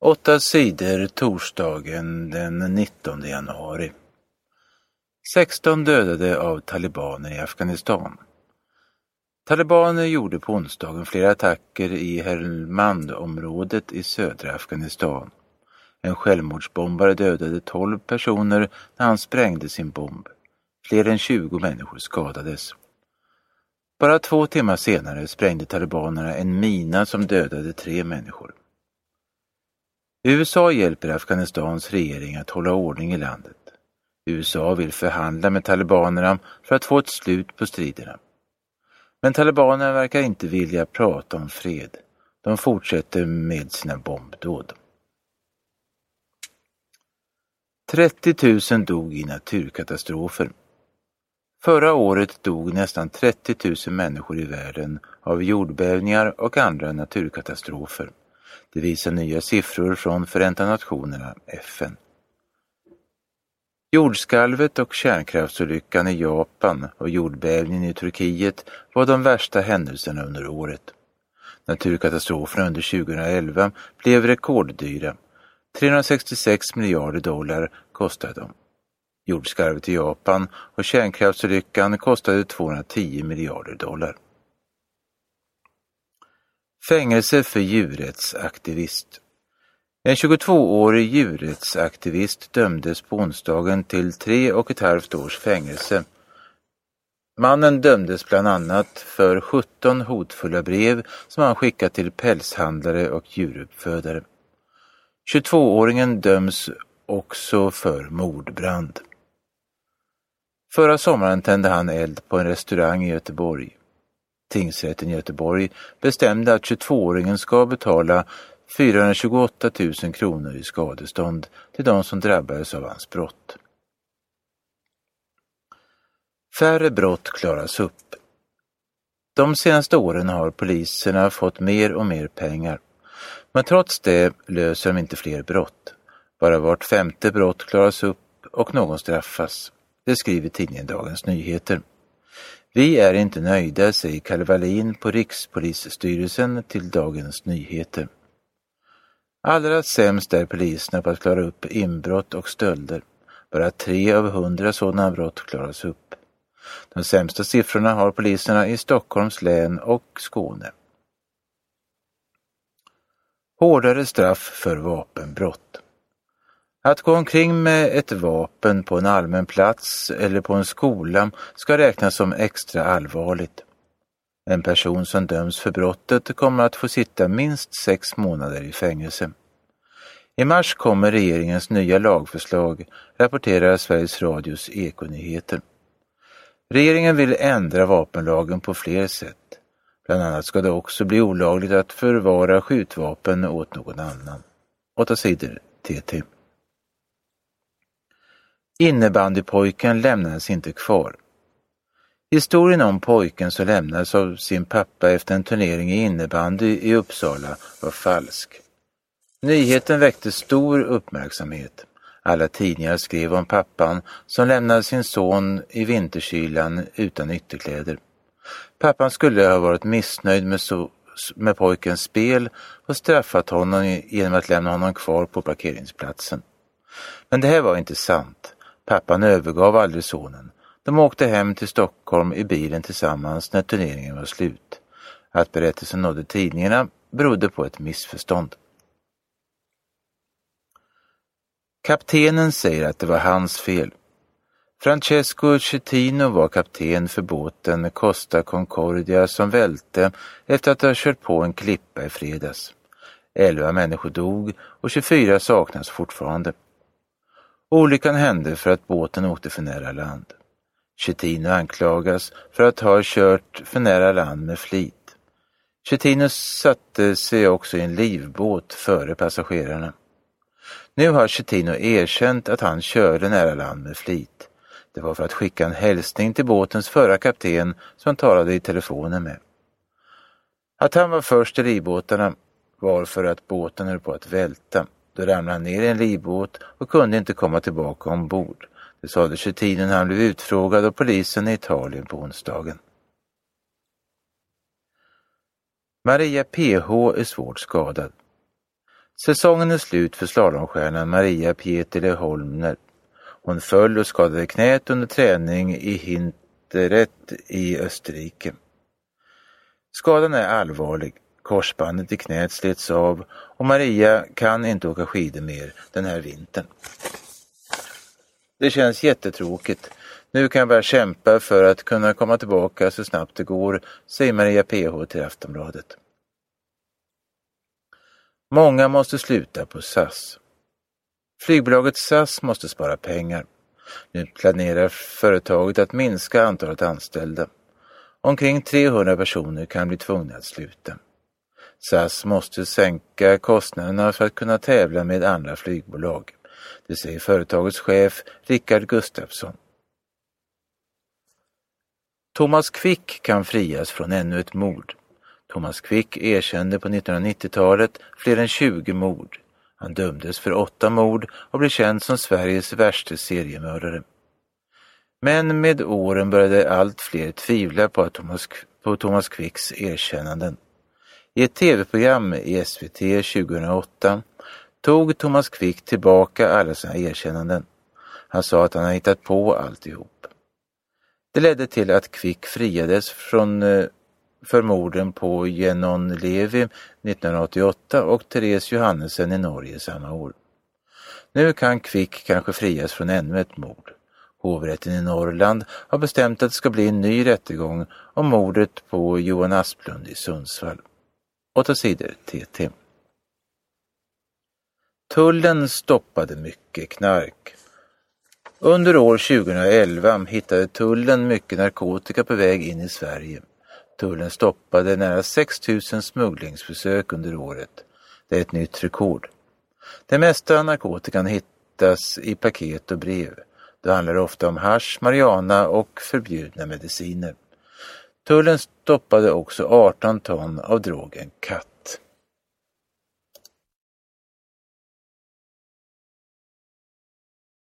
Åtta sidor torsdagen den 19 januari. 16 dödade av talibaner i Afghanistan. Talibaner gjorde på onsdagen flera attacker i Helmand-området i södra Afghanistan. En självmordsbombare dödade 12 personer när han sprängde sin bomb. Fler än 20 människor skadades. Bara två timmar senare sprängde talibanerna en mina som dödade tre människor. USA hjälper Afghanistans regering att hålla ordning i landet. USA vill förhandla med talibanerna för att få ett slut på striderna. Men talibanerna verkar inte vilja prata om fred. De fortsätter med sina bombdåd. 30 000 dog i naturkatastrofer. Förra året dog nästan 30 000 människor i världen av jordbävningar och andra naturkatastrofer. Det visar nya siffror från Förenta Nationerna, FN. Jordskalvet och kärnkraftsolyckan i Japan och jordbävningen i Turkiet var de värsta händelserna under året. Naturkatastroferna under 2011 blev rekorddyra. 366 miljarder dollar kostade de. Jordskalvet i Japan och kärnkraftsolyckan kostade 210 miljarder dollar. Fängelse för djurrättsaktivist. En 22-årig djurrättsaktivist dömdes på onsdagen till tre och ett halvt års fängelse. Mannen dömdes bland annat för 17 hotfulla brev som han skickat till pälshandlare och djuruppfödare. 22-åringen döms också för mordbrand. Förra sommaren tände han eld på en restaurang i Göteborg. Tingsrätten i Göteborg bestämde att 22-åringen ska betala 428 000 kronor i skadestånd till de som drabbades av hans brott. Färre brott klaras upp. De senaste åren har poliserna fått mer och mer pengar. Men trots det löser de inte fler brott. Bara vart femte brott klaras upp och någon straffas. Det skriver tidningen Dagens Nyheter. Vi är inte nöjda, säger Kalle Wallin på Rikspolisstyrelsen till Dagens Nyheter. Allra sämst är poliserna på att klara upp inbrott och stölder. Bara tre av hundra sådana brott klaras upp. De sämsta siffrorna har poliserna i Stockholms län och Skåne. Hårdare straff för vapenbrott. Att gå omkring med ett vapen på en allmän plats eller på en skola ska räknas som extra allvarligt. En person som döms för brottet kommer att få sitta minst sex månader i fängelse. I mars kommer regeringens nya lagförslag, rapporterar Sveriges Radios Ekonyheter. Regeringen vill ändra vapenlagen på fler sätt. Bland annat ska det också bli olagligt att förvara skjutvapen åt någon annan. 8 sidor TT. Innebandypojken lämnades inte kvar. Historien om pojken som lämnades av sin pappa efter en turnering i innebandy i Uppsala var falsk. Nyheten väckte stor uppmärksamhet. Alla tidningar skrev om pappan som lämnade sin son i vinterkylan utan ytterkläder. Pappan skulle ha varit missnöjd med, so med pojkens spel och straffat honom genom att lämna honom kvar på parkeringsplatsen. Men det här var inte sant. Pappan övergav aldrig sonen. De åkte hem till Stockholm i bilen tillsammans när turneringen var slut. Att berättelsen nådde tidningarna berodde på ett missförstånd. Kaptenen säger att det var hans fel. Francesco Cettino var kapten för båten Costa Concordia som välte efter att ha kört på en klippa i fredags. Elva människor dog och 24 saknas fortfarande. Olyckan hände för att båten åkte för nära land. Cettino anklagas för att ha kört för nära land med flit. Cettino satte sig också i en livbåt före passagerarna. Nu har Cettino erkänt att han körde nära land med flit. Det var för att skicka en hälsning till båtens förra kapten som han talade i telefonen med. Att han var först i livbåtarna var för att båten höll på att välta. Då ramlade han ner i en livbåt och kunde inte komma tillbaka ombord. Det sades i tiden han blev utfrågad av polisen i Italien på onsdagen. Maria PH är svårt skadad. Säsongen är slut för slalomstjärnan Maria Pietilä Holmner. Hon föll och skadade knät under träning i Hinteret i Österrike. Skadan är allvarlig. Korsbandet i knät slets av och Maria kan inte åka skidor mer den här vintern. Det känns jättetråkigt. Nu kan jag bara kämpa för att kunna komma tillbaka så snabbt det går, säger Maria PH till Aftonbladet. Många måste sluta på SAS. Flygbolaget SAS måste spara pengar. Nu planerar företaget att minska antalet anställda. Omkring 300 personer kan bli tvungna att sluta. SAS måste sänka kostnaderna för att kunna tävla med andra flygbolag. Det säger företagets chef Rickard Gustafsson. Thomas Quick kan frias från ännu ett mord. Thomas Quick erkände på 1990-talet fler än 20 mord. Han dömdes för åtta mord och blev känd som Sveriges värste seriemördare. Men med åren började allt fler tvivla på, Thomas, på Thomas Quicks erkännanden. I ett tv-program i SVT 2008 tog Thomas Quick tillbaka alla sina erkännanden. Han sa att han hade hittat på alltihop. Det ledde till att Quick friades från eh, för morden på Genon Levi 1988 och Therese Johannesen i Norge samma år. Nu kan Quick kanske frias från ännu ett mord. Hovrätten i Norrland har bestämt att det ska bli en ny rättegång om mordet på Johan Asplund i Sundsvall. 8 sidor TT. Tullen stoppade mycket knark. Under år 2011 hittade tullen mycket narkotika på väg in i Sverige. Tullen stoppade nära 6 000 smugglingsförsök under året. Det är ett nytt rekord. Det mesta av narkotikan hittas i paket och brev. Det handlar ofta om hash, marijuana och förbjudna mediciner. Tullen stoppade också 18 ton av drogen katt.